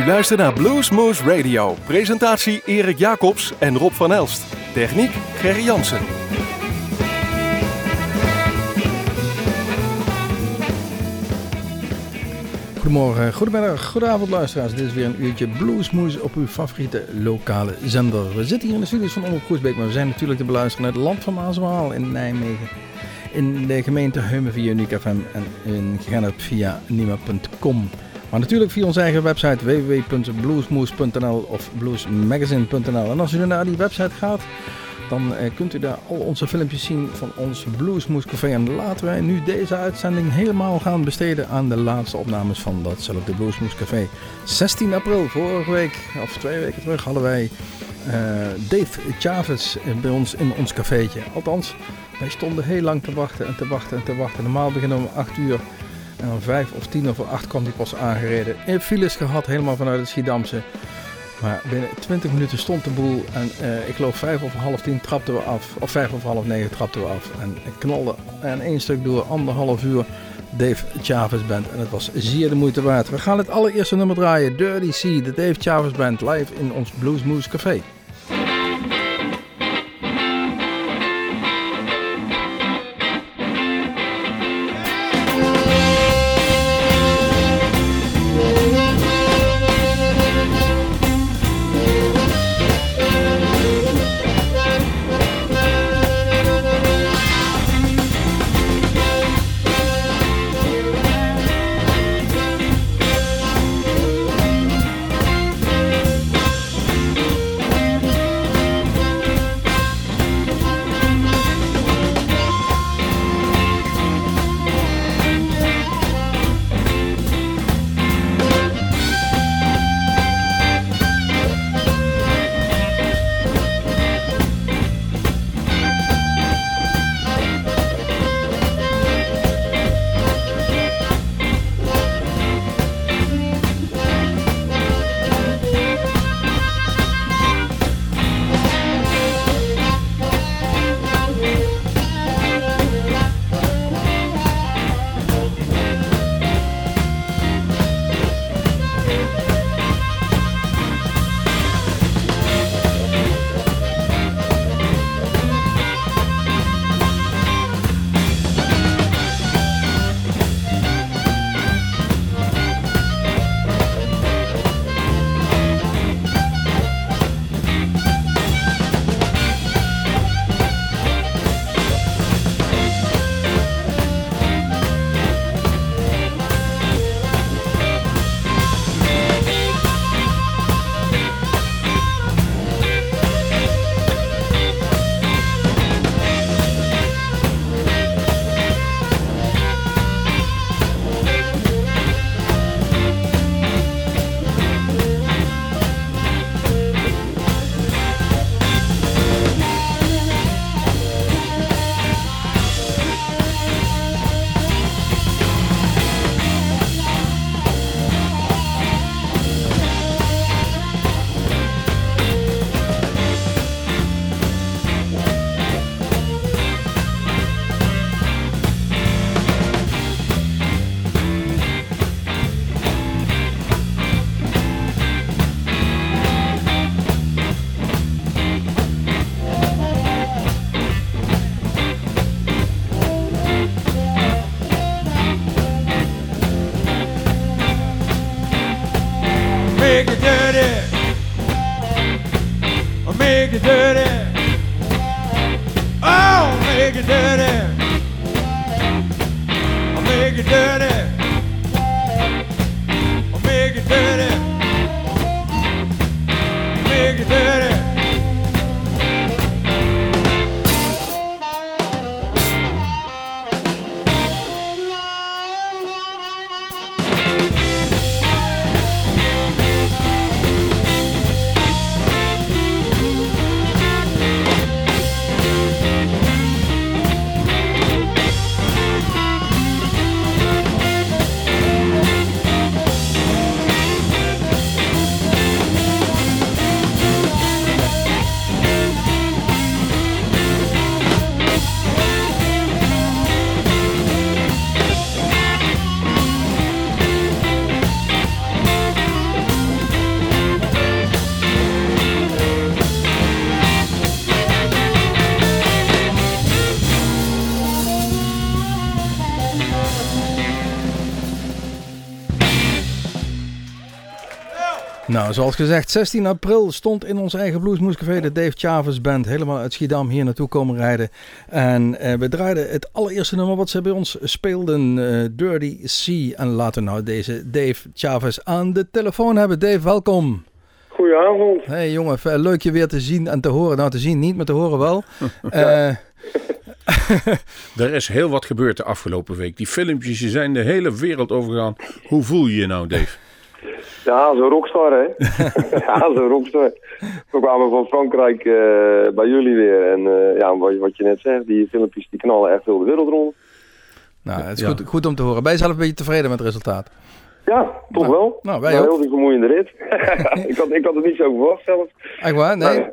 U luistert naar Bluesmoose Radio. Presentatie Erik Jacobs en Rob van Elst. Techniek Gerry Jansen. Goedemorgen, goedemiddag, goedenavond luisteraars. Dit is weer een uurtje Bluesmoose op uw favoriete lokale zender. We zitten hier in de studios van Omroep Koersbeek, maar we zijn natuurlijk te beluisteren naar het land van Maaswaal in Nijmegen. In de gemeente Heumen via Unique FM en in Gennep via nima.com. Maar natuurlijk via onze eigen website www.bluesmoose.nl of bluesmagazine.nl. En als u naar die website gaat, dan eh, kunt u daar al onze filmpjes zien van ons Bluesmoose Café. En laten wij nu deze uitzending helemaal gaan besteden aan de laatste opnames van datzelfde Bluesmoose Café. 16 april, vorige week, of twee weken terug, hadden wij uh, Dave Chavez bij ons in ons cafeetje. Althans, wij stonden heel lang te wachten en te wachten en te wachten. Normaal beginnen we om 8 uur. En om 5 of 10 over 8 kwam hij pas aangereden. In files gehad, helemaal vanuit het Schiedamse. Maar binnen 20 minuten stond de boel. En uh, ik geloof 5 of half 10 trapten we af. Of 5 of half 9 trapten we af. En ik knalde en één stuk door anderhalf uur Dave Chavez Band. En het was zeer de moeite waard. We gaan het allereerste nummer draaien. Dirty Sea, de Dave Chavez Band live in ons Bluesmoose Café. Nou, zoals gezegd, 16 april stond in ons eigen Bluesmoescafé de Dave Chavez Band helemaal uit Schiedam hier naartoe komen rijden. En eh, we draaiden het allereerste nummer wat ze bij ons speelden, eh, Dirty Sea. En laten we nou deze Dave Chavez aan de telefoon hebben. Dave, welkom. Goedenavond. Hey jongen, leuk je weer te zien en te horen. Nou, te zien niet, maar te horen wel. Uh, er is heel wat gebeurd de afgelopen week. Die filmpjes die zijn de hele wereld overgegaan. Hoe voel je je nou, Dave? Ja, zo'n rockstar, hè? ja, zo'n rockstar. We kwamen van Frankrijk uh, bij jullie weer. En uh, ja, wat, wat, je net zegt, die filmpjes die knallen echt heel de wereld rond. Nou, het is goed, goed om te horen. Ben je zelf een beetje tevreden met het resultaat? Ja, toch nou, wel. Nou, wij heel vermoeiende rit. ik, had, ik had het niet zo verwacht zelf. Echt waar? Nee? Maar,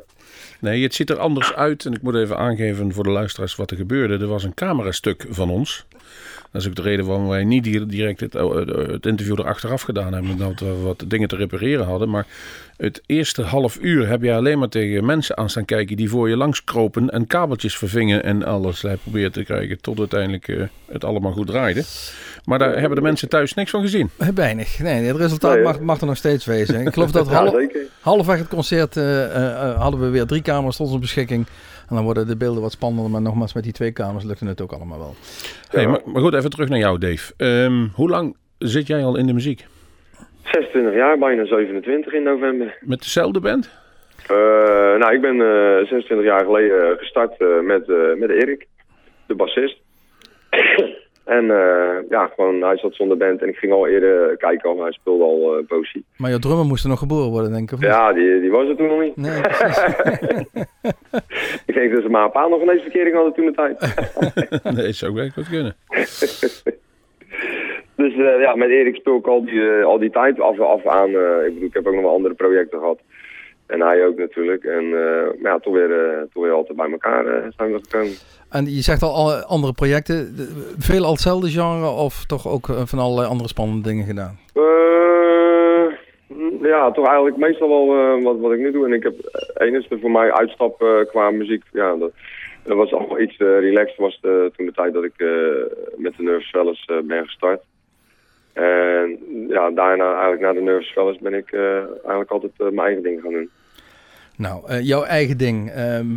Nee, het ziet er anders uit. En ik moet even aangeven voor de luisteraars wat er gebeurde. Er was een camerastuk van ons. Dat is ook de reden waarom wij niet direct het, eh, het interview erachteraf gedaan hebben. Omdat we wat dingen te repareren hadden. Maar het eerste half uur heb je alleen maar tegen mensen aan staan kijken die voor je langs kropen en kabeltjes vervingen en alles probeert te krijgen tot uiteindelijk uh, het allemaal goed draaide. Maar daar hebben de mensen thuis niks van gezien. Weinig. Nee, het resultaat Nee, mag, mag er nog steeds wezen. Ik geloof dat half, halfweg het concert uh, uh, hadden we weer drie camera's tot onze beschikking. En dan worden de beelden wat spannender. Maar nogmaals, met die twee kamers lukte het ook allemaal wel. Hey, maar, maar, goed, even terug naar jou, Dave. Um, hoe lang zit jij al in de muziek? 26 jaar, bijna 27 in november. Met dezelfde band? Uh, nou, ik ben uh, 26 jaar geleden gestart uh, met, met Erik, de bassist. En ja, gewoon, hij zat zonder band en ik ging al eerder kijken, al, hij speelde al uh, poëzie. Maar jouw drummer moest er nog geboren worden, denk ik, of niet? Ja, die, die was er toen nog niet. Nee, ik denk dat ze maar een paar nog ineens verkering hadden toen de tijd. nee, zou wel goed kunnen. Dus uh, ja, met Erik speel ik al die, uh, al die tijd af, af aan. Uh, ik bedoel, ik heb ook nog wel andere projecten gehad. En hij ook natuurlijk. En maar ja, toch weer, toch weer altijd bij elkaar zijn we gekomen. En je zegt al andere projecten. Veel al hetzelfde genre of toch ook van allerlei andere spannende dingen gedaan? ja, toch eigenlijk meestal wel wat, wat ik nu doe. En ik heb enigste voor mij uitstap qua muziek. Ja, dat, dat was allemaal iets relaxed was de, toen de tijd dat ik met de Nerves Fellas ben gestart. En ja, daarna, eigenlijk na de Nervous Fellas, ben ik uh, eigenlijk altijd uh, mijn eigen ding gaan doen. Nou, uh, jouw eigen ding.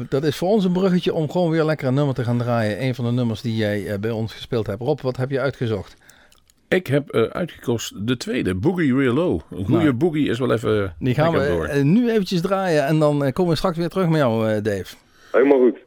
dat is voor ons een bruggetje om gewoon weer lekker een nummer te gaan draaien. Een van de nummers die jij bij ons gespeeld hebt. Rob, wat heb je uitgezocht? Ik heb uitgekost de tweede, Boogie Real Low. Een goede Nou. boogie is wel even Die gaan we door. nu eventjes draaien en dan komen we straks weer terug met jou, Dave. Helemaal goed.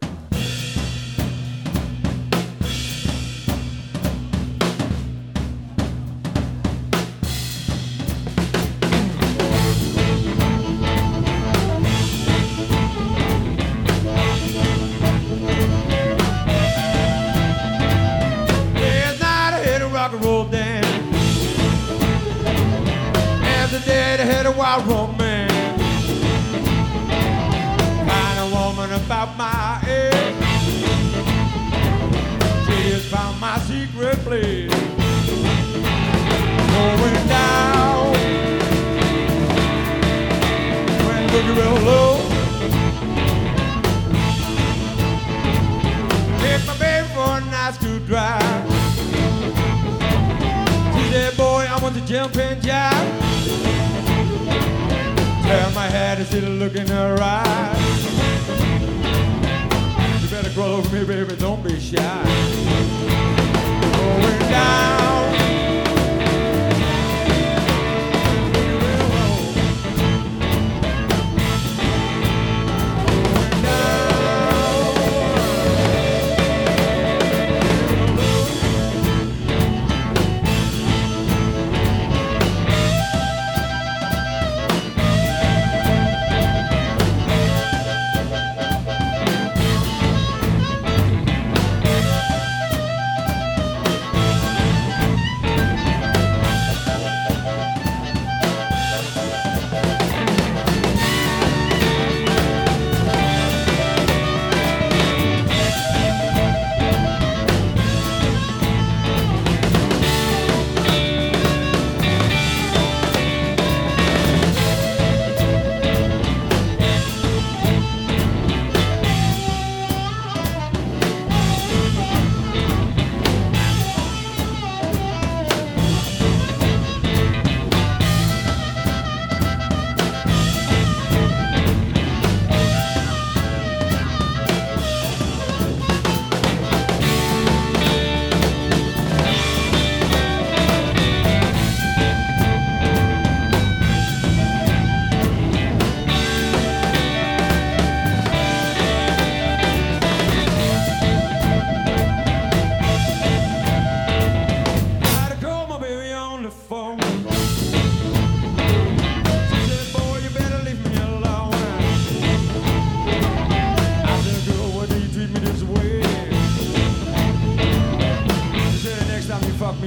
Over me,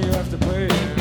you have to pay.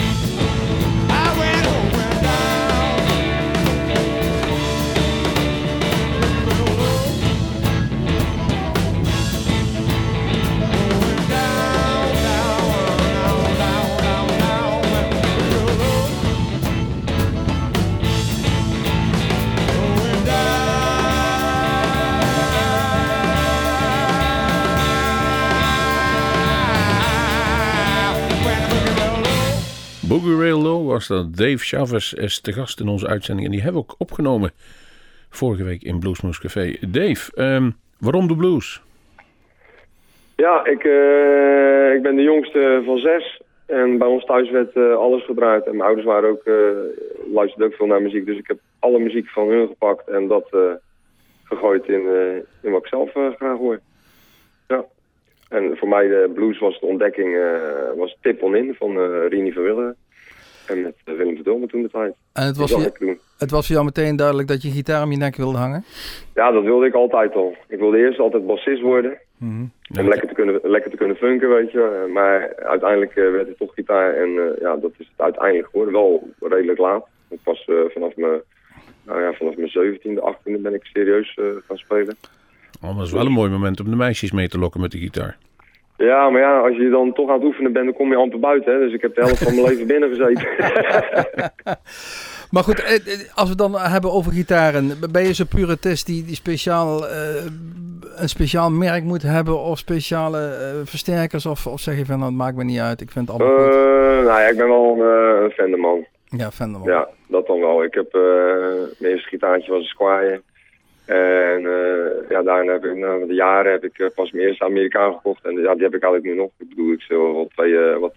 Boogie Rail Low was dat. Dave Chavez is te gast in onze uitzending. En die hebben we ook opgenomen vorige week in Bluesmoose Café. Dave, ehm, waarom de blues? Ja, ik, eh, ik ben de jongste van zes. En bij ons thuis werd eh, alles gedraaid. En mijn ouders waren ook, eh luisterden ook veel naar muziek. Dus ik heb alle muziek van hun gepakt en dat gegooid in, wat ik zelf graag hoor. Ja. En voor mij de blues was de ontdekking, was Tip on In van Rini van Willen. En met Willem Verdulme toen de tijd. En het was, doen. het was voor jou meteen duidelijk dat je gitaar om je nek wilde hangen? Ja, dat wilde ik altijd al. Ik wilde eerst altijd bassist worden. Mhm. Om lekker te, kunnen, lekker te kunnen funken, weet je. Eh, Maar uiteindelijk eh, werd het toch gitaar. En eh, ja, dat is het uiteindelijk geworden. Wel redelijk laat. Ik pas vanaf mijn... Nou ja, vanaf mijn 17e, 18e ben ik serieus eh, gaan spelen. Oh, dat is wel een mooi moment om de meisjes mee te lokken met de gitaar. Ja, maar ja, als je dan toch aan het oefenen bent, dan kom je amper buiten. Hè? Dus ik heb de helft van mijn leven binnen gezeten. Maar goed, eh, eh, als we het dan hebben over gitaren. Ben je zo'n purist die, die speciaal, eh, een speciaal merk moet hebben of speciale versterkers? Of, of zeg je van, nou, het maakt me niet uit, ik vind het allemaal goed. nou ja, ik ben wel een, Fenderman. Ja, Fender man. Ja, dat dan wel. Ik heb, mijn eerste gitaartje was een Squire. En ja, daarna heb ik, na de jaren heb ik eh, pas mijn eerste Amerikaan gekocht. En ja, die heb ik eigenlijk nu nog. Ik bedoel, ik zit al twee, eh, wat,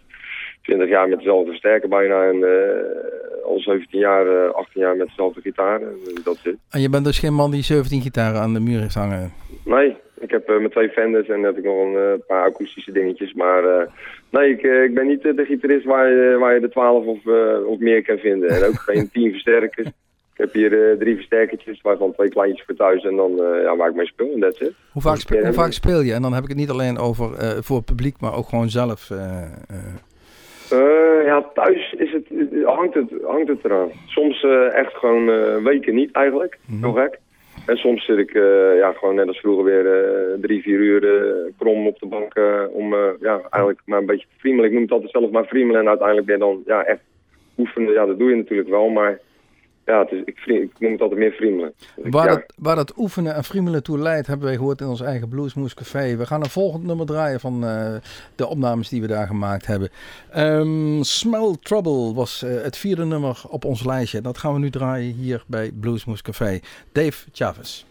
20 jaar met dezelfde versterker bijna. En eh, al 17 jaar, eh 18 jaar met dezelfde gitaar. En dat zit. En je bent dus geen man die 17 gitaren aan de muur heeft hangen. Nee, ik heb mijn twee Fenders en heb ik nog een paar akoestische dingetjes. Maar nee, ik, ik ben niet de gitarist waar je, waar je de 12 of, of meer kan vinden. En ook geen 10 versterkers. Ik heb hier eh, drie versterkertjes, waarvan twee kleintjes voor thuis en dan eh, ja, waar ik mee speel en that's it. Hoe vaak, Dus, spe- hoe eh, vaak speel je? En dan heb ik het niet alleen over voor het publiek, maar ook gewoon zelf. ja, thuis is het, hangt, het, hangt het eraan. Soms echt gewoon weken niet eigenlijk, Mhm. heel gek. En soms zit ik ja, gewoon net als vroeger weer drie, vier uur krom op de bank om ja, eigenlijk maar een beetje te friemelen. Ik noem het altijd zelf maar friemelen en uiteindelijk ben je dan ja, echt oefenen. Ja, dat doe je natuurlijk wel, maar ja, is, ik, ik noem het altijd meer friemelen. Dus Waar, ja. dat, waar oefenen en friemelen toe leidt, hebben wij gehoord in ons eigen Bluesmoose Café. We gaan een volgend nummer draaien van eh, de opnames die we daar gemaakt hebben. Ehm, Smell Trouble was eh, het vierde nummer op ons lijstje. Dat gaan we nu draaien hier bij Bluesmoose Café. Dave Chavez.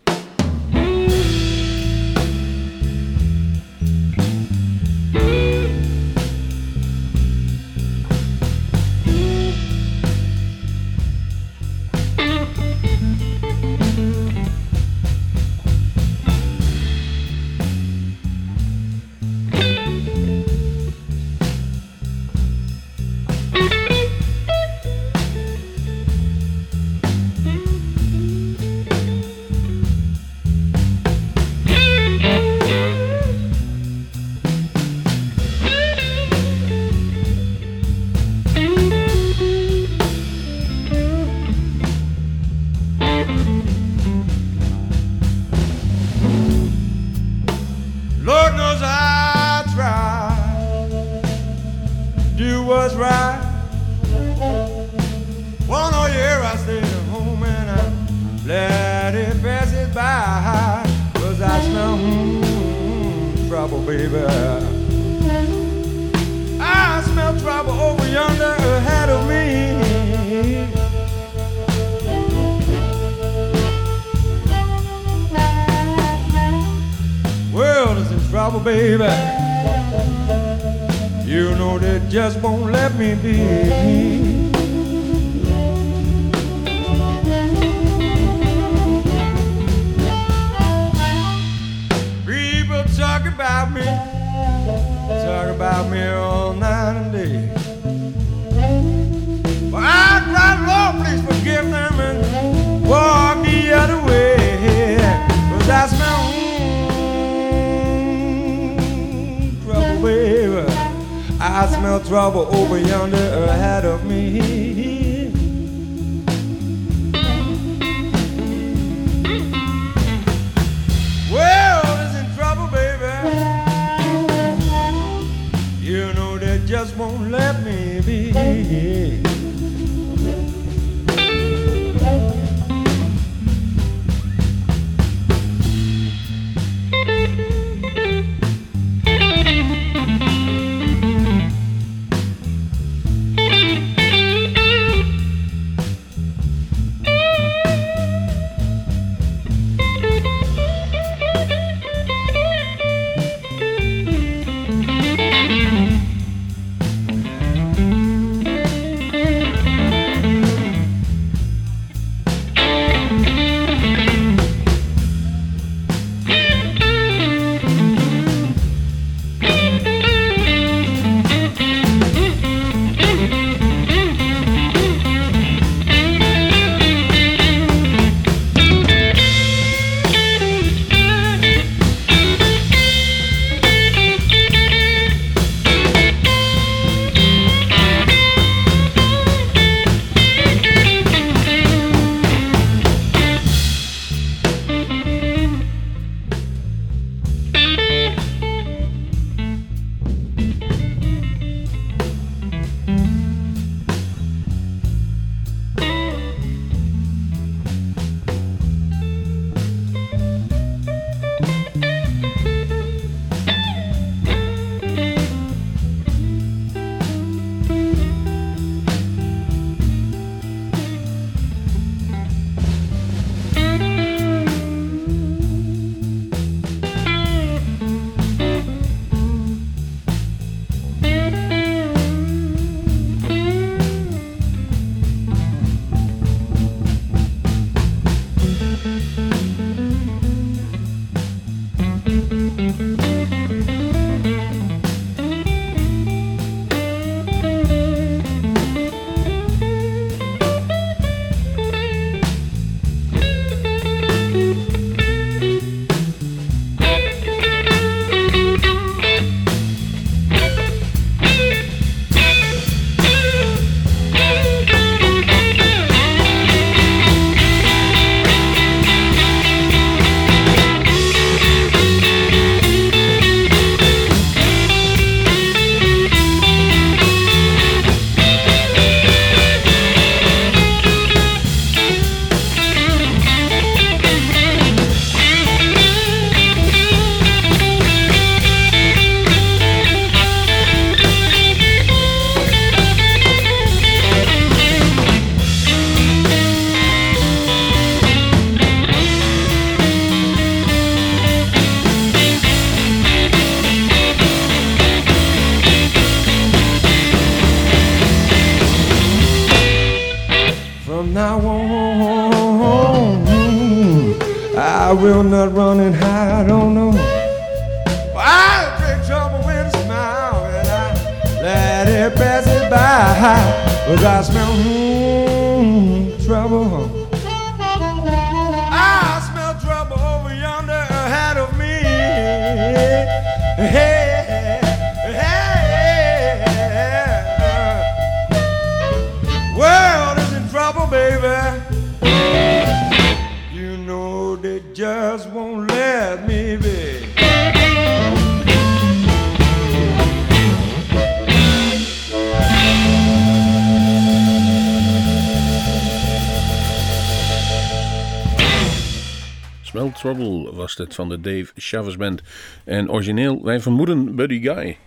Van de Dave Chavez Band. En origineel, wij vermoeden Buddy Guy.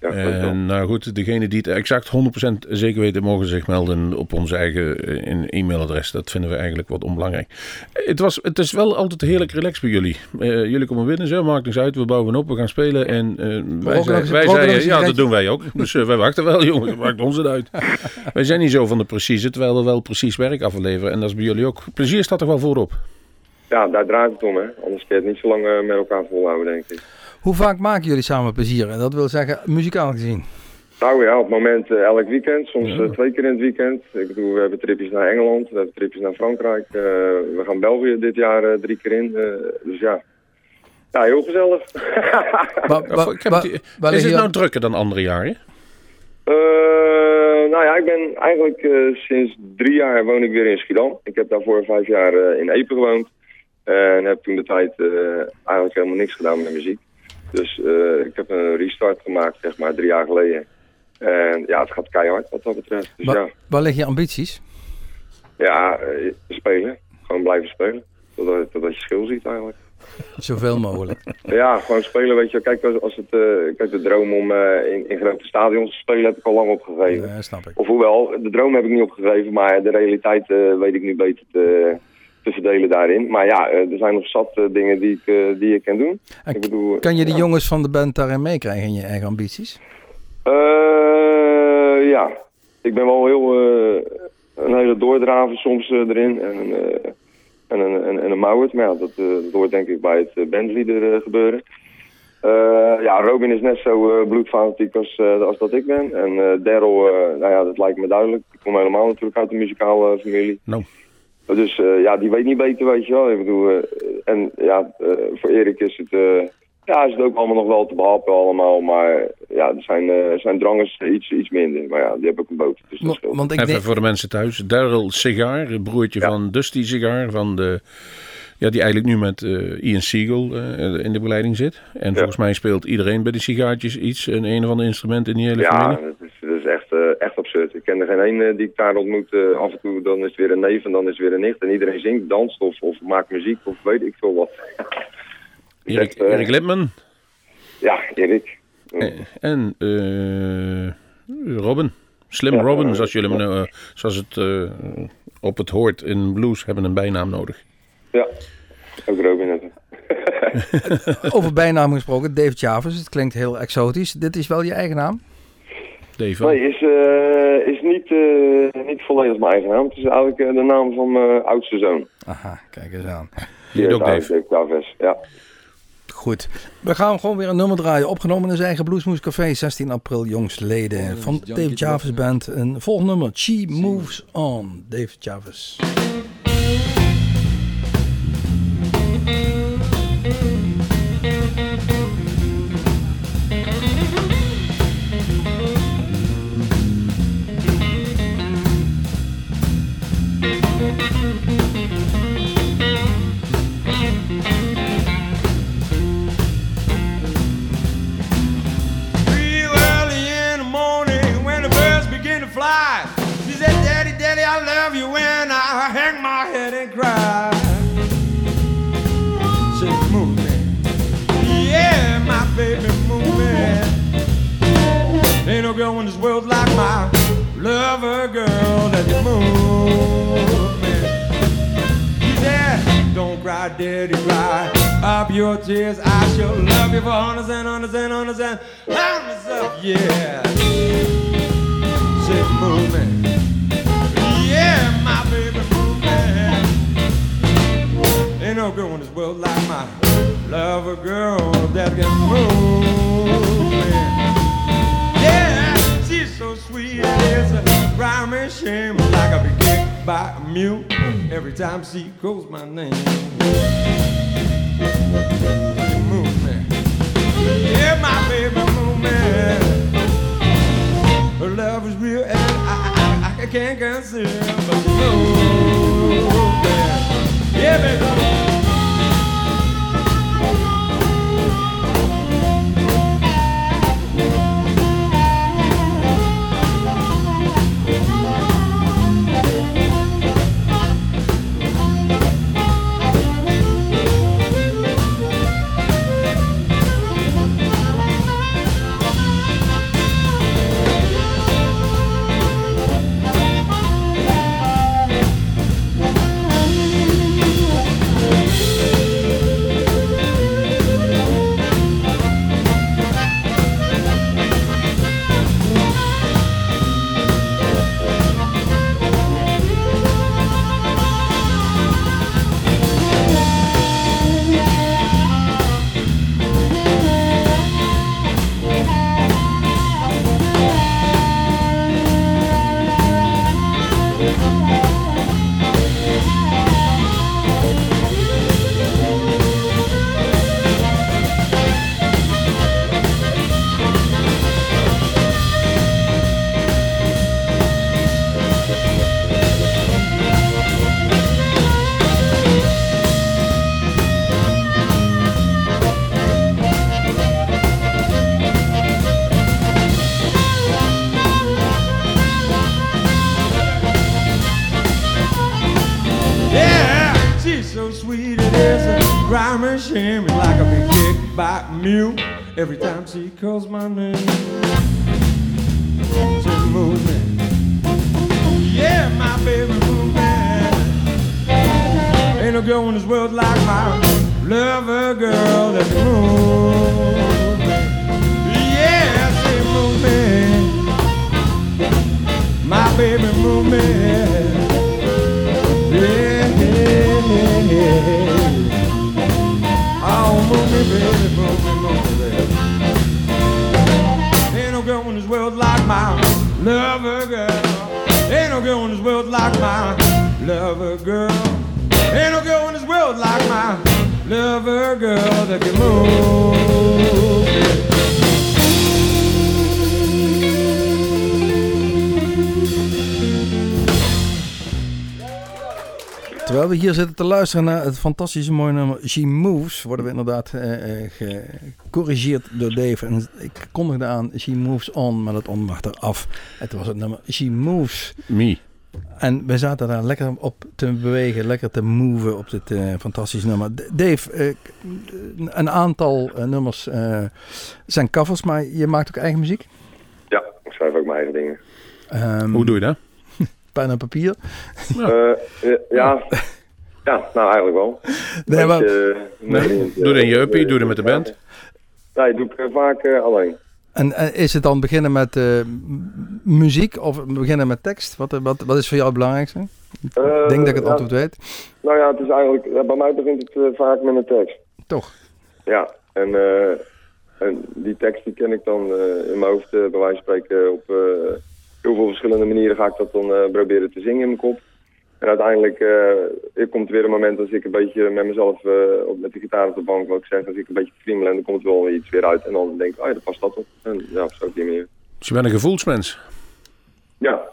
Ja. En nou goed, degene die het exact 100% zeker weten, mogen zich melden op ons eigen eh, e-mailadres. Dat vinden we eigenlijk wat onbelangrijk. Het, was, het is wel altijd heerlijk relaxed bij jullie. Eh, jullie komen binnen, zo, maakt niks uit. We bouwen op, we gaan spelen. En eh, wij, zei- wij zeiden, ja, dat doen wij ook. Dus wij wachten wel, jongen. Dat maakt ons het uit. wij zijn niet zo van de precieze, terwijl we wel precies werk afleveren. En dat is bij jullie ook. Plezier staat er wel voorop. Ja, daar draait het om, hè. Anders kun je het niet zo lang eh, met elkaar volhouden, denk ik. Hoe vaak maken jullie samen plezier? En dat wil zeggen, muzikaal gezien. Nou ja, op het moment eh, elk weekend, soms eh, twee keer in het weekend. Ik bedoel, we hebben tripjes naar Engeland, we hebben tripjes naar Frankrijk. eh, we gaan België dit jaar drie keer in. dus ja, ja heel gezellig. Waar is het nou drukker dan andere jaren? Eh, nou ja, ik ben eigenlijk eh, sinds drie jaar woon ik weer in Schiedam. Ik heb daarvoor vijf jaar eh, in Epen gewoond. En heb toen de tijd eh, eigenlijk helemaal niks gedaan met muziek. Dus eh, ik heb een restart gemaakt, zeg maar, drie jaar geleden. En ja, het gaat keihard wat dat betreft. Dus wa- ja, Waar liggen je ambities? ja eh, spelen. Gewoon blijven spelen. Totdat, totdat je schil ziet eigenlijk. Zoveel mogelijk. Ja, gewoon spelen, weet je. Kijk, als, als het, eh, kijk de droom om eh, in, in grote stadions te spelen heb ik al lang opgegeven. Ja, snap ik. Of hoewel, de droom heb ik niet opgegeven, maar de realiteit eh, weet ik nu beter te, te verdelen daarin. Maar ja, eh, er zijn nog zat eh, dingen die ik, eh, die ik kan doen. En ik bedoel, Kan je de ja. jongens van de band daarin meekrijgen in je eigen ambities? Eh, ja, ik ben wel heel eh, een hele doordraven soms eh, erin. En, een, eh, en, een, en, en een mouwert, maar ja, dat, eh, dat hoort denk ik bij het uh, bandleader eh, gebeuren. Ja, Robin is net zo eh, bloedfanatiek als, eh, als dat ik ben. En eh Daryl, eh, nou ja, dat lijkt me duidelijk. Ik kom helemaal natuurlijk uit een muzikale familie. Nou. Dus eh, ja, die weet niet beter, weet je wel. Ik bedoel, eh, en ja, eh, voor Erik is het, eh, ja, is het ook allemaal nog wel te behappen allemaal. Maar ja, er zijn, eh, zijn drangers iets, iets minder. Maar ja, die heb ik een boot. Dus dat. Want ik Even denk, voor de mensen thuis. Daryl Cigar, het broertje Ja. van Dusty Cigar. Van de, ja, die eigenlijk nu met eh, Ian Siegel eh, in de begeleiding zit. En volgens mij speelt iedereen bij de sigaartjes iets. En een of ander instrument in die hele Ja, familie. dat is, dat is echt, absurd. Ik ken er geen één eh, die ik daar ontmoet. eh, af en toe dan is het weer een neef en dan is het weer een nicht. En iedereen zingt, danst of, of maakt muziek of weet ik veel wat. Erik, eh, Erik Lipman. Ja, Erik. En eh, Robin. Slim Ja, Robin, zoals, jullie hem, eh, zoals het eh, op het hoort in blues, hebben een bijnaam nodig. Ja, ook Robin net. over bijnaam gesproken, Dave Chavez. Het klinkt heel exotisch. Dit is wel je eigen naam? Nee, is, eh, is niet, eh, niet volledig mijn eigen naam. Het is eigenlijk eh, de naam van mijn oudste zoon. Aha, kijk eens aan. Die heet ook Dave. Dave Chavez, ja. Goed. We gaan gewoon weer een nummer draaien. Opgenomen in zijn eigen Bluesmoes Café, 16 april jongstleden. Van Dave Chavez Band. Een volgend nummer, She Moves On. Dave Chavez. I love you when I hang my head and cry. Say, move. Yeah, my baby, move. Ain't no girl in this world like my lover girl that you move me. Said, Don't cry, daddy, cry up your tears. I shall love you for hundreds and hundreds and hundreds and hundreds of years. Say, move. Love a girl that can move me. Yeah, she's so sweet, it's a crime and shame. Like I be kicked by a mule every time she calls my name. Move me. Yeah, my baby, move me. Her love is real and I, I, I can't conceal. But move me. Yeah, baby. Mule every time she calls my name. She moves me. Yeah, my baby moves me. Ain't no girl in this world like my lover girl that moves. Yeah, she moves me. My baby moves me. World like my lover girl. Ain't no girl in this world like my lover girl. Ain't no girl in this world like my lover girl that can move. Terwijl we hier zitten te luisteren naar het fantastische mooie nummer She Moves, worden we inderdaad eh, eh, gecorrigeerd door Dave. En ik kondigde aan She Moves On, maar dat on mag eraf. Het was het nummer She Moves. Me. En we zaten daar lekker op te bewegen, lekker te moven op dit eh, fantastische nummer. Dave, eh, een aantal nummers eh, zijn covers, maar je maakt ook eigen muziek. Ja, ik schrijf ook mijn eigen dingen. Ehm, Hoe doe je dat? Pen en papier. Eh, eh, ja, ja, nou eigenlijk wel. Nee, maar- Beetje, eh, Nee, nee, doe het in je uppie, doe het met de band. Nee, doe ik eh, vaak eh, alleen. En is het dan beginnen met eh, muziek of beginnen met tekst? Wat, wat, wat is voor jou het belangrijkste? Eh, Ik denk dat ik het ja, antwoord weet. Nou ja, het is eigenlijk, ja, bij mij begint het vaak met een tekst. Toch? Ja, en, eh, en die tekst die ken ik dan eh, in mijn hoofd, bij wijze van spreken, op eh, heel veel verschillende manieren ga ik dat dan eh, proberen te zingen in mijn kop. En uiteindelijk eh, er komt weer een moment als ik een beetje met mezelf, eh, op, met de gitaar op de bank, wat ik zeg, als ik een beetje friemel en dan komt er wel iets weer uit. En dan denk ik, oh ja, dat past dat op. En ja, op die manier. Dus je bent een gevoelsmens. Ja.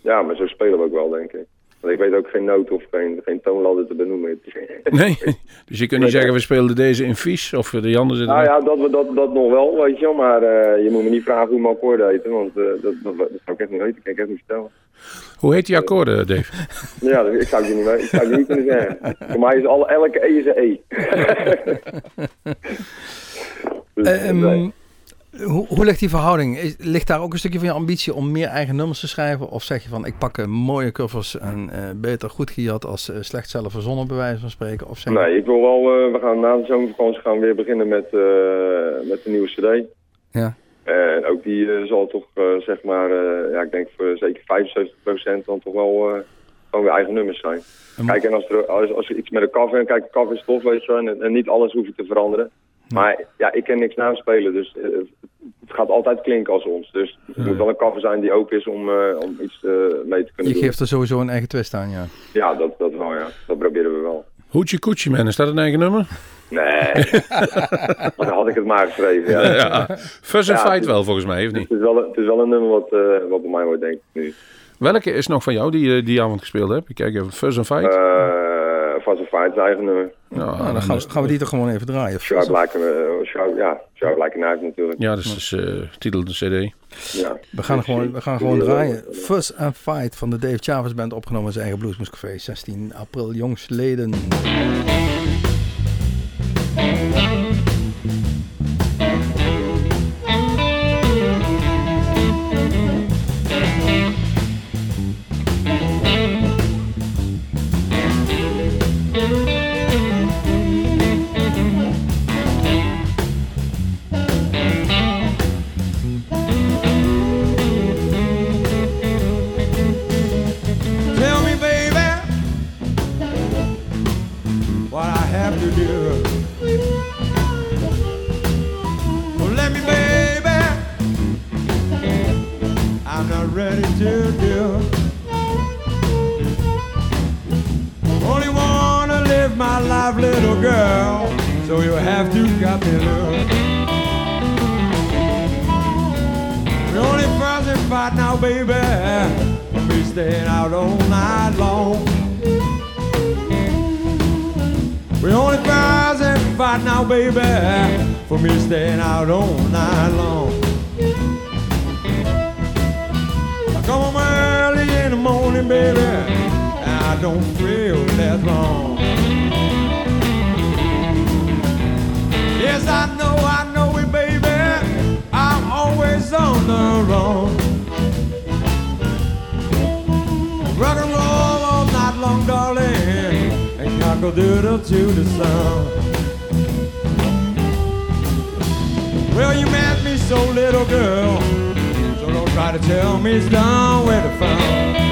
ja, maar zo spelen we ook wel, denk ik. Want ik weet ook geen noot of geen, geen toonladder te benoemen. Nee. Dus je kunt niet zeggen, we speelden deze in vies. Of de andere. Nou ja, dat, dat, dat nog wel, weet je wel. Maar eh, je moet me niet vragen hoe mijn akkoorden heten, want eh, dat, dat, dat zou ik echt niet weten. Dat kan ik echt niet vertellen. Hoe heet die akkoorden, Dave? Ja, ik zou het je niet, ik zou je niet kunnen zeggen. Voor mij is al, elke E is een E. Dus, Eh, nee. Hoe, hoe ligt die verhouding? Is, ligt daar ook een stukje van je ambitie om meer eigen nummers te schrijven? Of zeg je van, ik pak mooie covers en eh, beter goed gejat als eh, slecht zelf verzonnen, bij wijze van spreken? Of zeg Nee, ik wil wel, eh, we gaan na de zomervakantie gaan we weer beginnen met, met de nieuwe cd. Ja. En ook die zal toch, zeg maar, ja, ik denk voor zeker 75% dan toch wel gewoon weer eigen nummers zijn. Kijk, en als er, als, als er iets met een cover, en kijk, de cover is tof, weet je wel, en, en niet alles hoef je te veranderen. Maar ja, ik ken niks na spelen, dus eh, het gaat altijd klinken als ons. Dus het moet wel een cover zijn die open is om, eh, om iets eh, mee te kunnen Je doen. geeft er sowieso een eigen twist aan, ja. Ja, dat, dat wel, ja. Dat proberen we wel. Hoetje Koetje Man, is dat een eigen nummer? Nee, maar dan had ik het maar geschreven, ja. Ja. Fuzz and Ja, Fight het- wel, volgens mij, of Het niet? is wel, het is wel een nummer wat, eh, wat bij mij wordt, denk ik nu. Welke is nog van jou die je die avond gespeeld hebt? Ik kijk even. Fuzz and Fight? Fast and Fight eigen nummer. ja, Nou, dan gaan, we- gaan we die toch gewoon even draaien. Sharp Like, a- Sharp, ja, Sharp Like a Knife natuurlijk. ja, dat is dus, eh, titel de cd. Ja. We gaan, gewoon, we gaan gewoon draaien. Fuss and Fight van de Dave Chavez Band, opgenomen in zijn eigen Bluesmoes 16 april jongsleden. And cockle doodle to the sun. Well, you met me so little girl, so don't try to tell me it's done with the fun.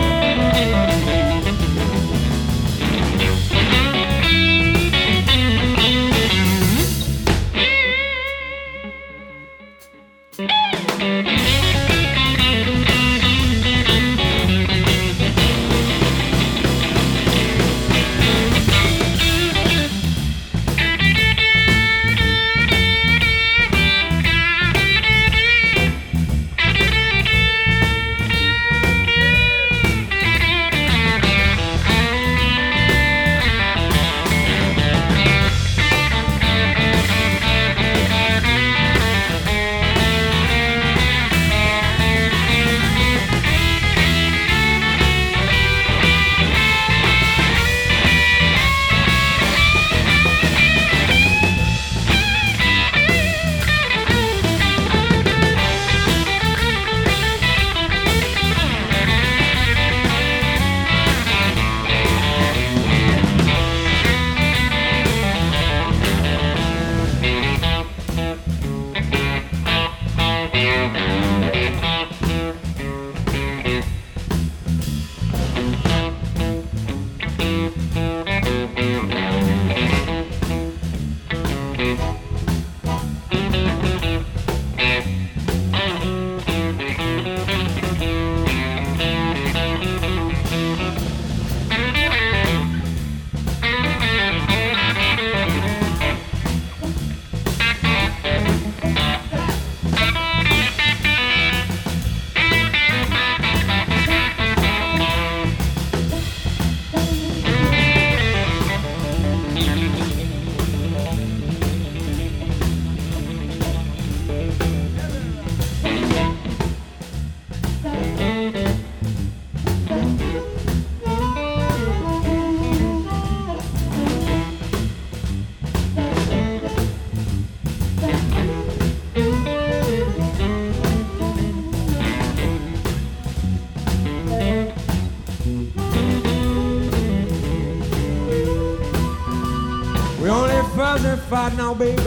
Now, baby.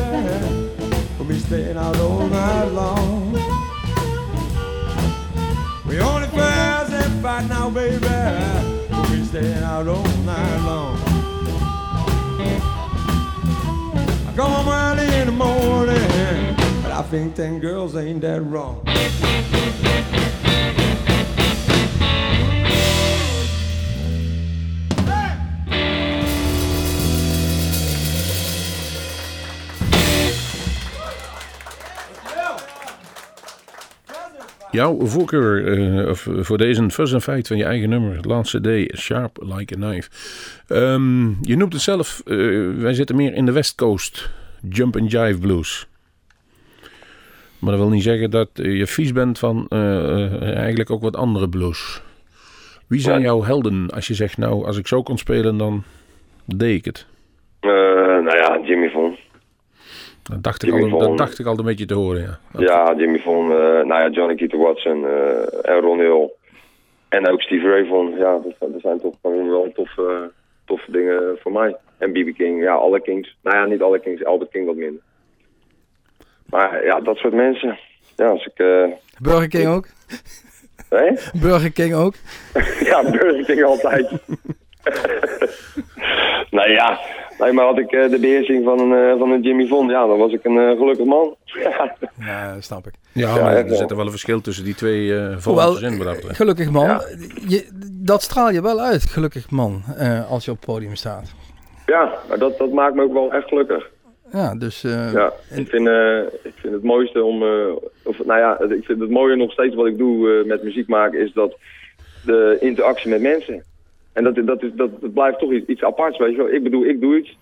We'll be staying out all night long. We only fuss and fight now, baby. We'll be stay out all night long. I come home early in the morning, but I think ten girls ain't that wrong. Jouw voorkeur eh, voor deze Fuzz and Fight van je eigen nummer, het laatste D, Sharp Like a Knife. Ehm, je noemt het zelf, eh, wij zitten meer in de West Coast, Jump and Jive Blues. Maar dat wil niet zeggen dat je vies bent van eh, eigenlijk ook wat andere blues. Wie zijn jouw helden als je zegt, nou, als ik zo kon spelen, dan deed ik het. Nou ja, Jimmy Von. Dat dacht, ik al, dat dacht ik al een beetje te horen, ja. Ja, Jimmy Von. eh, nou ja, Johnny Keaton Watson eh, en Ron Hill. En ook Steve Ray Vaughan. Ja, dat, zijn- dat zijn toch gewoon wel toffe, toffe dingen voor mij. En B.B. King. Ja, alle Kings. Nou ja, niet alle Kings. Albert King wat minder. Maar ja, dat soort mensen. Ja, als ik... eh Burger King ook? Burger King ook? Ja, Burger King altijd. nou ja, nee, maar had ik eh, de beheersing van een, eh, van een Jimmy Von, ja, dan was ik een eh, gelukkig man. Ja, snap ik. Ja, Ja, maar er zit er wel een verschil tussen die twee eh Hoewel, volgers in. wat gelukkig man, Ja. je, dat straal je wel uit, gelukkig man, eh, als je op het podium staat. ja, maar dat, dat maakt me ook wel echt gelukkig. Ja, dus eh, Ja, ik vind, eh, ik vind het mooiste om, eh, of nou ja, ik vind het mooie nog steeds wat ik doe eh, met muziek maken is dat de interactie met mensen. En dat, dat, is, dat, dat blijft toch iets, iets aparts, weet je wel. Ik bedoel, ik doe iets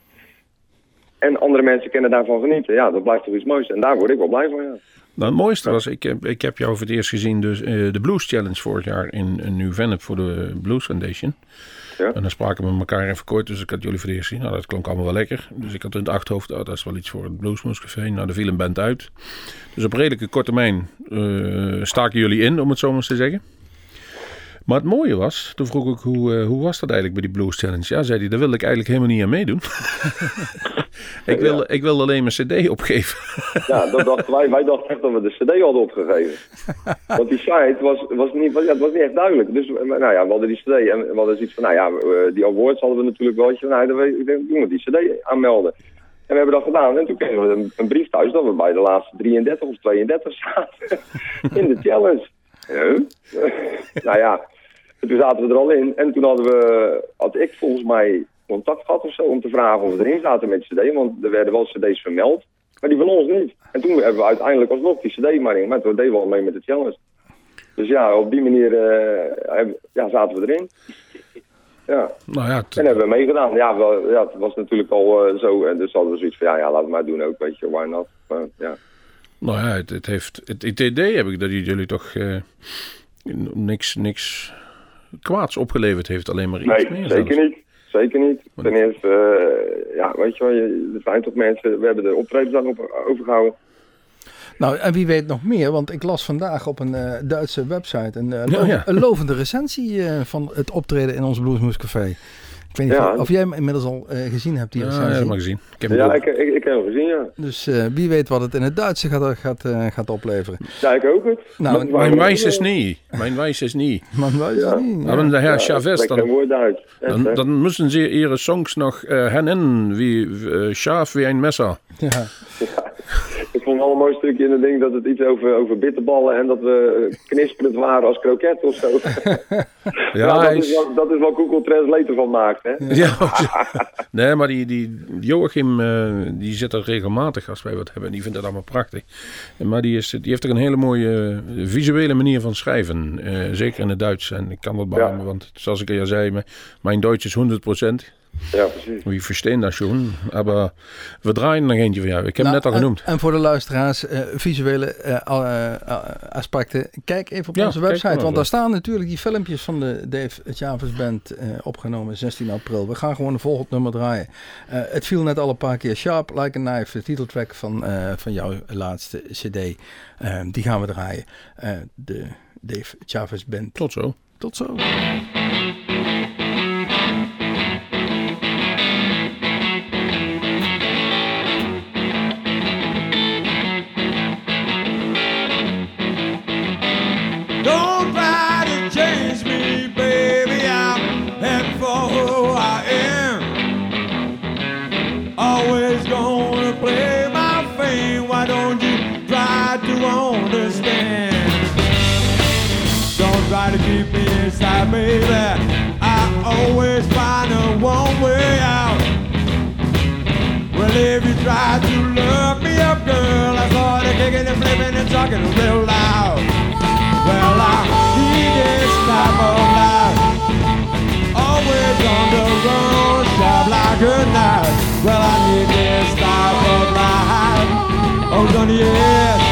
en andere mensen kunnen daarvan genieten. Ja, dat blijft toch iets moois en daar word ik wel blij van, ja. Nou, het mooiste was, ik heb, ik heb jou voor het eerst gezien, dus eh, de Blues Challenge vorig jaar in, in Nieuw-Vennep voor de Blues Foundation. Ja. En dan spraken we met elkaar even kort, dus ik had jullie voor het eerst gezien. Nou, dat klonk allemaal wel lekker. Dus ik had in het achterhoofd, oh, dat is wel iets voor het Bluesmoes Café. Nou, daar viel een band uit. Dus op redelijke korte termijn eh, staken jullie in, om het zo maar eens te zeggen. Maar het mooie was, toen vroeg ik hoe, eh, hoe was dat eigenlijk bij die Blues Challenge? Ja, zei hij, daar wil ik eigenlijk helemaal niet aan meedoen. ik, wil, ik wil alleen mijn cd opgeven. Ja, dat dachten wij. Wij dachten echt dat we de cd hadden opgegeven. Want die site was, was, niet, was, ja, het was niet echt duidelijk. Dus eh, nou ja, we hadden die cd en we hadden zoiets van, nou ja, eh, die awards hadden we natuurlijk wel. Nou, dan ik denk, doen we die cd aanmelden. En we hebben dat gedaan. En toen kregen we een, een brief thuis dat we bij de laatste 33 of 32 zaten in de challenge. Huh? nou ja, en toen zaten we er al in. En toen hadden we, had ik volgens mij contact gehad of zo om te vragen of we erin zaten met cd. Want er werden wel cd's vermeld, maar die van ons niet. En toen hebben we uiteindelijk alsnog die cd maar in. Maar toen deden we al mee met de challenge. Dus ja, op die manier eh, ja, zaten we erin. Ja, Nou ja, het- en hebben we meegedaan. Ja, wel, ja, het was natuurlijk al eh, zo. En dus hadden we zoiets van, ja, ja, laten we maar doen ook, weet je, why not. Maar, ja. Nou ja, het, het heeft, het, het idee heb ik dat jullie toch eh, niks, niks kwaads opgeleverd heeft. Alleen maar iets Nee, meer zeker zelfs. niet. Zeker niet. Ten eerste, eh, ja, weet je wel, je- er zijn toch mensen, we hebben de optredens dan op, overgehouden. Nou, en wie weet nog meer, want ik las vandaag op een eh, Duitse website een, eh, lo- ja. een lovende recensie eh, van het optreden in ons Bluesmoes Café. Ik weet niet Ja. of, of jij hem inmiddels al eh, gezien hebt, die Ja, recensie. ja, dat mag ik heb hem Ja, ik, ik, ik heb hem gezien, ja. Dus eh, wie weet wat het in het Duitse gaat, gaat, eh, gaat opleveren. Ja, ik ook het. Nou, Mijn maar- wijs is niet. Mijn wijs is niet. Man weet Ja. het niet. Maar dan de heer Ja, Chavez, dan, hè? dan, dan müssen ze ihre songs nog eh hernennen, wie uh, scharf wie een messer. Ja. Ik vond wel een mooi stukje in het ding dat het iets over, over bitterballen en dat we eh, knisperend waren als kroket of zo. Ja, Nou, dat, is is, wat, dat is wat Google Translate ervan maakt, hè? ja, nee, maar die, die Joachim, eh, die zit er regelmatig als wij wat hebben. Die vindt dat allemaal prachtig. Maar die, is, die heeft er een hele mooie eh, visuele manier van schrijven. eh, zeker in het Duits. En ik kan dat beamen, want zoals ik al zei, mijn- mijn Duits is 100%. Ja, precies. We verstaan dat schon. Maar we draaien nog eentje van jou. Ik heb hem Nou, net al en- genoemd. En, voor de luisteraars, eh, visuele eh, eh, eh, aspecten, kijk even op Ja, onze website. Want daar staan natuurlijk die filmpjes van de Dave Chavez Band eh, opgenomen 16 april. We gaan gewoon een volgend nummer draaien. Eh, het viel net al een paar keer Sharp Like a Knife, de titeltrack van, eh, van jouw laatste cd. Eh, die gaan we draaien. Eh, de Dave Chavez Band. Tot zo. Tot zo. Try to look me up, girl, I started kicking and flipping and talking real loud. Well, I need this type of life. Always on the road, shop like a knife. Well, I need this type of life. Always on the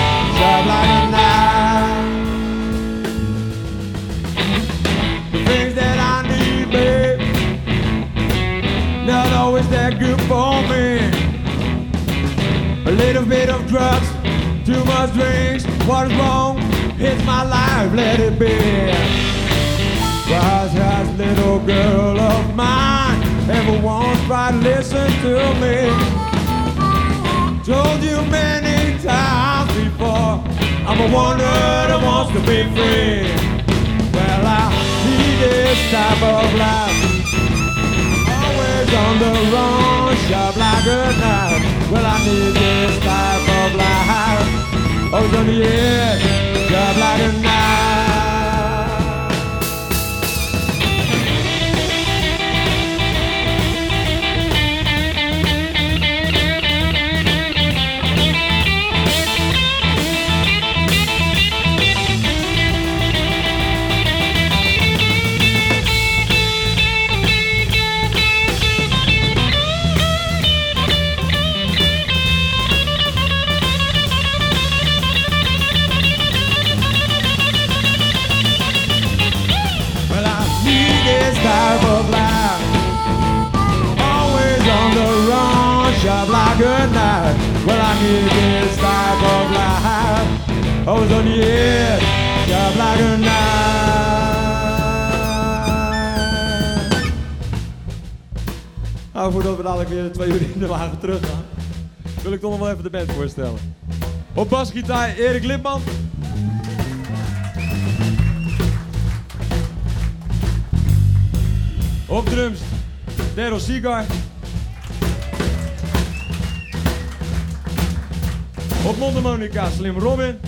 too drinks. What is wrong? It's my life, let it be. Why's that little girl of mine ever once tried to listen to me? Told you many times before, I'm a wanderer that wants to be free. Well, I need this type of life. Always on the run, sharp like a knife. Well, I need this type of life. Always on the edge, sharp like a knife. de wagen terug gaan, wil ik toch nog wel even de band voorstellen. Op basgitaar Erik Lipman. Op drums, Daryl Seagar. Op mondharmonica, Slim Robin.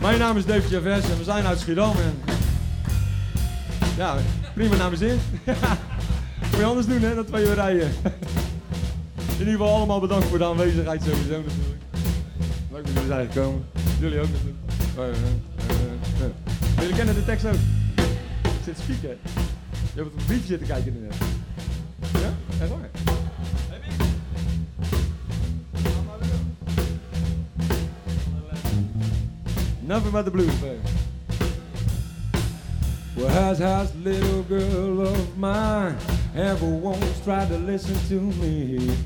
Mijn naam is Dave Chavez en we zijn uit Schiedam. En... Ja, prima naar mijn zin. Je anders doen, hè, dat twee uur rijden. In ieder geval allemaal bedankt voor de aanwezigheid sowieso natuurlijk. Leuk dat jullie zijn gekomen. Jullie ook natuurlijk. Ja, ja, ja. Jullie kennen de tekst ook. Ik zit spieken. Je hebt op een briefje zitten kijken net. Ja? Echt waar? Nothing but the blues, baby. Well, has little girl of mine ever once tried to listen to me?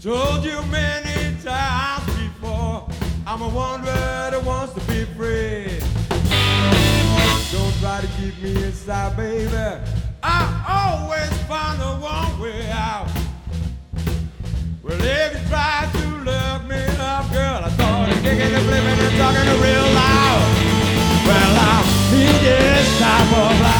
Told you many times before, I'm a wanderer that wants to be free. Don't try to keep me inside, baby. I always find the one way out. Well, if you try to look me up, girl, I started kicking and flipping and talking real loud. Well, I need this type of life.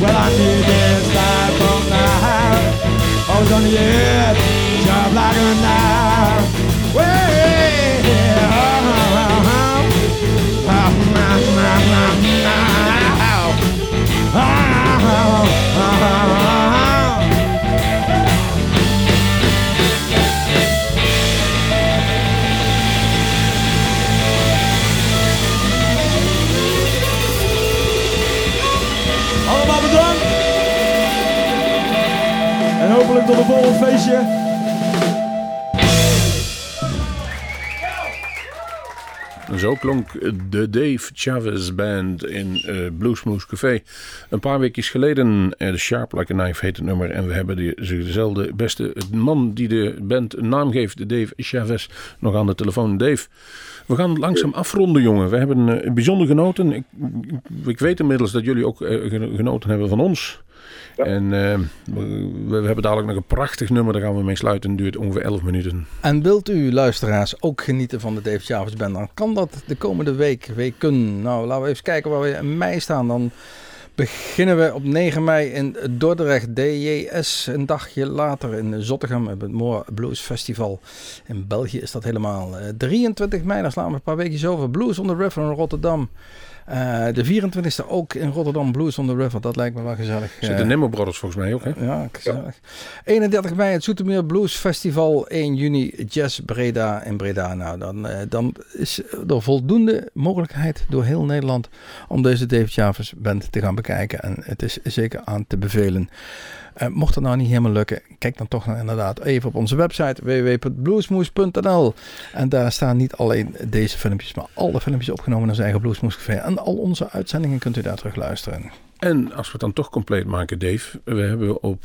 Well, I need this type of life. Always on the edge, sharp like a knife. Well, yeah. Oh, oh, oh, oh. Oh, oh, oh, oh Zo klonk de Dave Chavez Band in uh, Bluesmoose Café. Een paar weken geleden. Uh, Sharp Like a Knife heet het nummer. En we hebben die, dezelfde beste man die de band een naam geeft, Dave Chavez, nog aan de telefoon. Dave, we gaan langzaam afronden, jongen. We hebben uh, bijzonder genoten. Ik, ik, weet inmiddels dat jullie ook genoten hebben van ons. Ja. En uh, we, we, hebben dadelijk nog een prachtig nummer, daar gaan we mee sluiten. Het duurt ongeveer 11 minuten. En wilt u, luisteraars, ook genieten van de Dave Chavez Band? Dan kan dat de komende week, weken. Nou, laten we even kijken waar we in mei staan. Dan beginnen we op 9 mei in Dordrecht, DJS. Een dagje later in Zottegem, het Moor Blues Festival. In België is dat helemaal. 23 mei, dan slaan we een paar weken over. Blues on the River in Rotterdam. Uh, de 24e ook in Rotterdam Blues on the River. Dat lijkt me wel gezellig. Zitten de eh, Nemo Brothers volgens mij ook, hè? Ja, gezellig. 31 mei het Zoetermeer Blues Festival. 1 juni Jazz Breda in Breda. Nou, dan, uh, dan is er voldoende mogelijkheid door heel Nederland om deze David Chavez band te gaan bekijken. En het is zeker aan te bevelen. Uh, mocht dat nou niet helemaal lukken, kijk dan toch inderdaad even op onze website www.bluesmoes.nl. En daar staan niet alleen deze filmpjes, maar alle filmpjes opgenomen naar zijn eigen Bluesmoes Café. En al onze uitzendingen kunt u daar terug luisteren. En als we het dan toch compleet maken, Dave, we hebben op,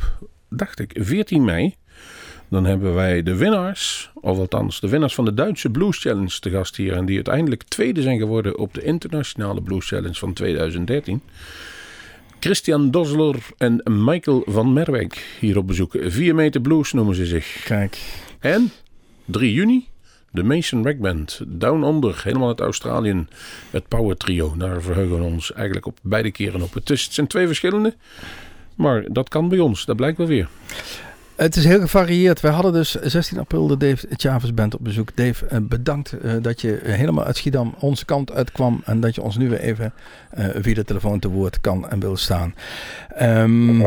dacht ik, 14 mei. Dan hebben wij de winnaars, of althans de winnaars van de Duitse Blues Challenge te gast hier. En die uiteindelijk tweede zijn geworden op de internationale Blues Challenge van 2013. Christian Dosler en Michael van Merwijk hier op bezoek. 4 meter blues noemen ze zich. Kijk. En 3 juni de Mason Rack Band. Down Under, helemaal uit Australië. Het Power Trio. Daar verheugen we ons eigenlijk op beide keren op. Het, zijn twee verschillende. Maar dat kan bij ons, dat blijkt wel weer. Het is heel gevarieerd. We hadden dus 16 april de Dave Chavez Band op bezoek. Dave, eh, bedankt uh, dat je helemaal uit Schiedam onze kant uitkwam. En dat je ons nu weer even uh, via de telefoon te woord kan en wil staan. Um,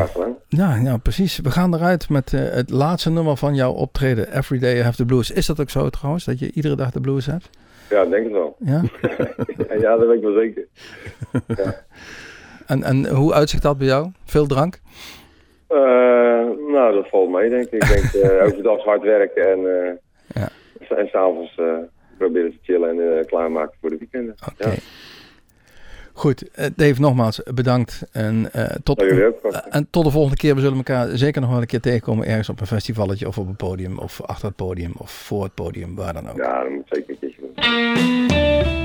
ja, ja, precies. We gaan eruit met het laatste nummer van jouw optreden. Every Day I Have the Blues. Is dat ook zo trouwens, dat je iedere dag de blues hebt? Ja, denk het wel. Ja? ja, dat weet ik wel zeker. Ja. En, en hoe uitzicht dat bij jou? Veel drank? Uh, nou, dat valt mee, denk ik. Ik denk uh, overdag hard werken en, uh, ja. en s'avonds proberen te chillen en klaarmaken voor de weekenden. Oké. Ja. Goed, Dave, nogmaals bedankt. En, tot, en tot de volgende keer. We zullen elkaar zeker nog wel een keer tegenkomen. Ergens op een festivalletje of op een podium. Of achter het podium of voor het podium. Waar dan ook. Ja, dat moet zeker een keertje doen.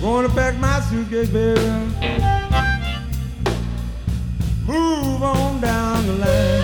Gonna pack my suitcase, baby. Move on down the line.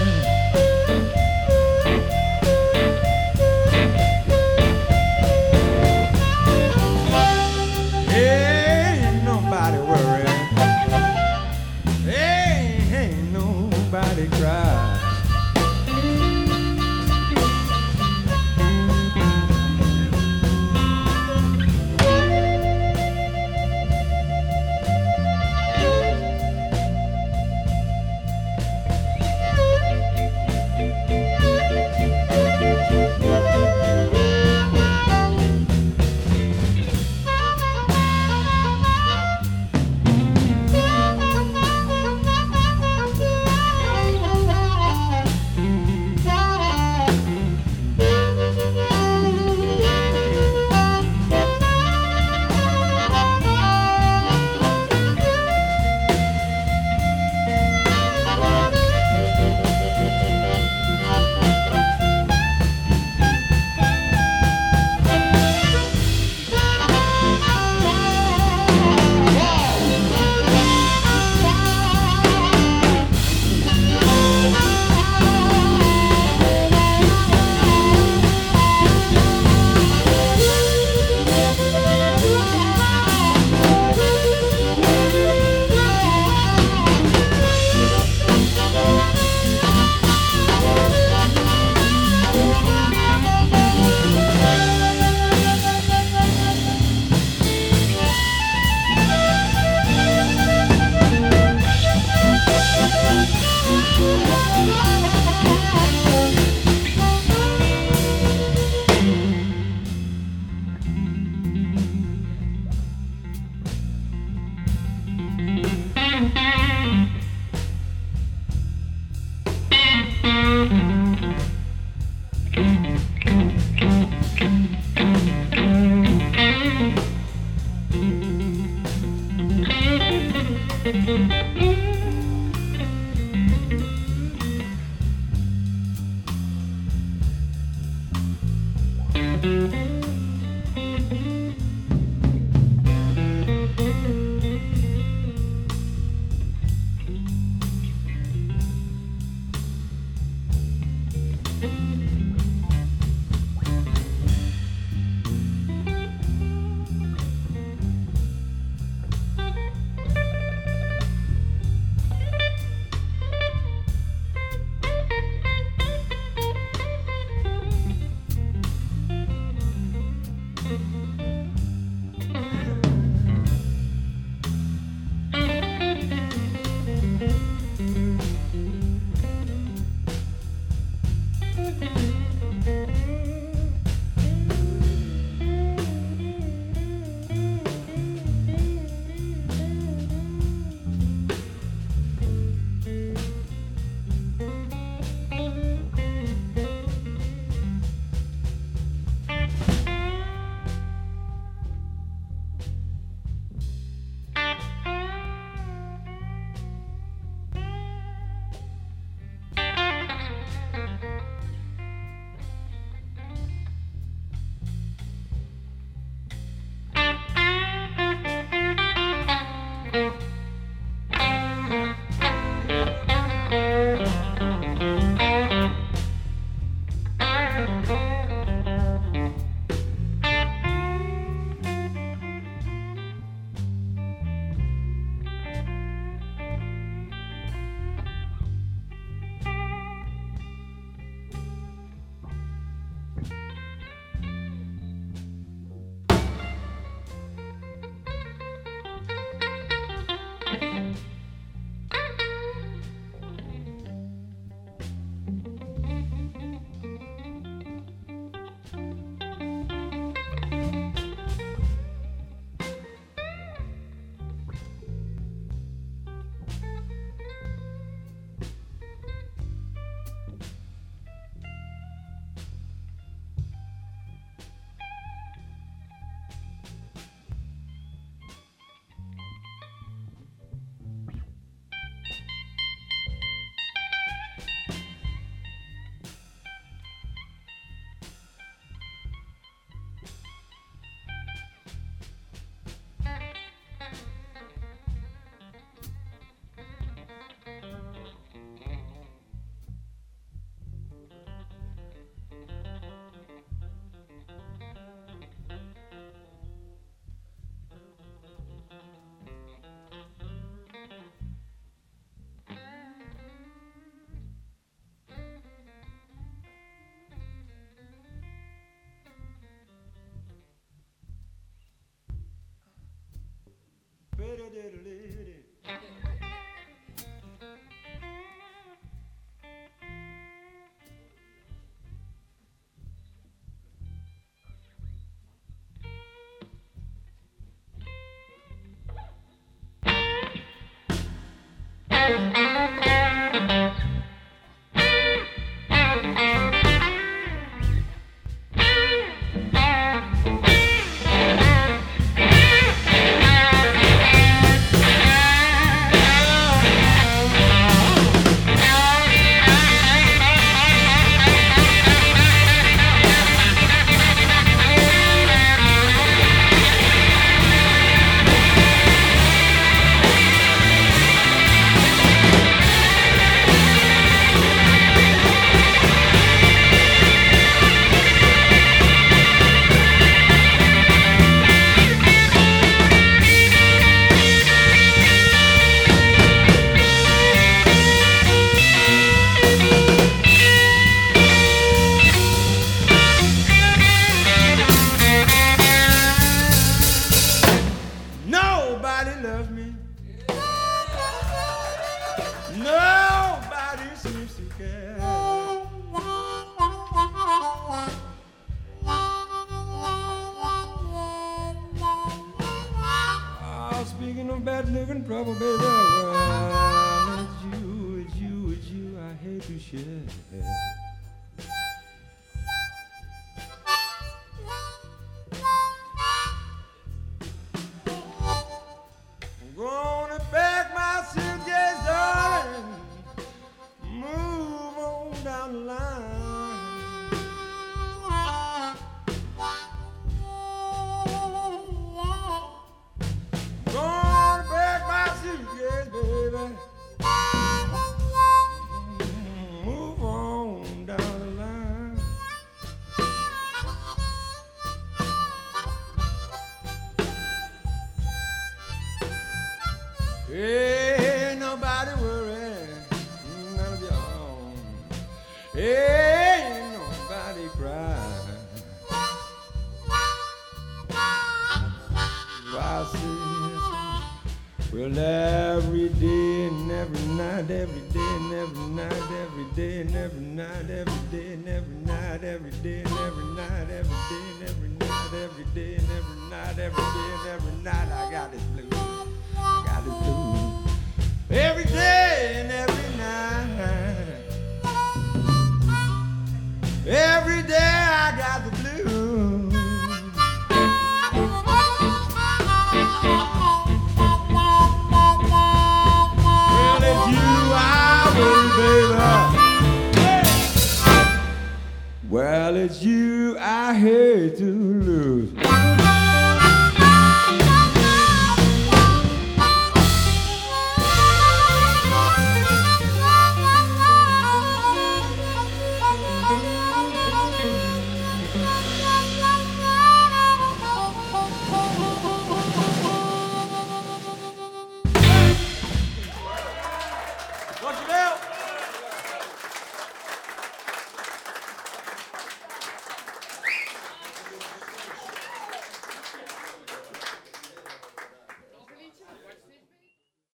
do do do.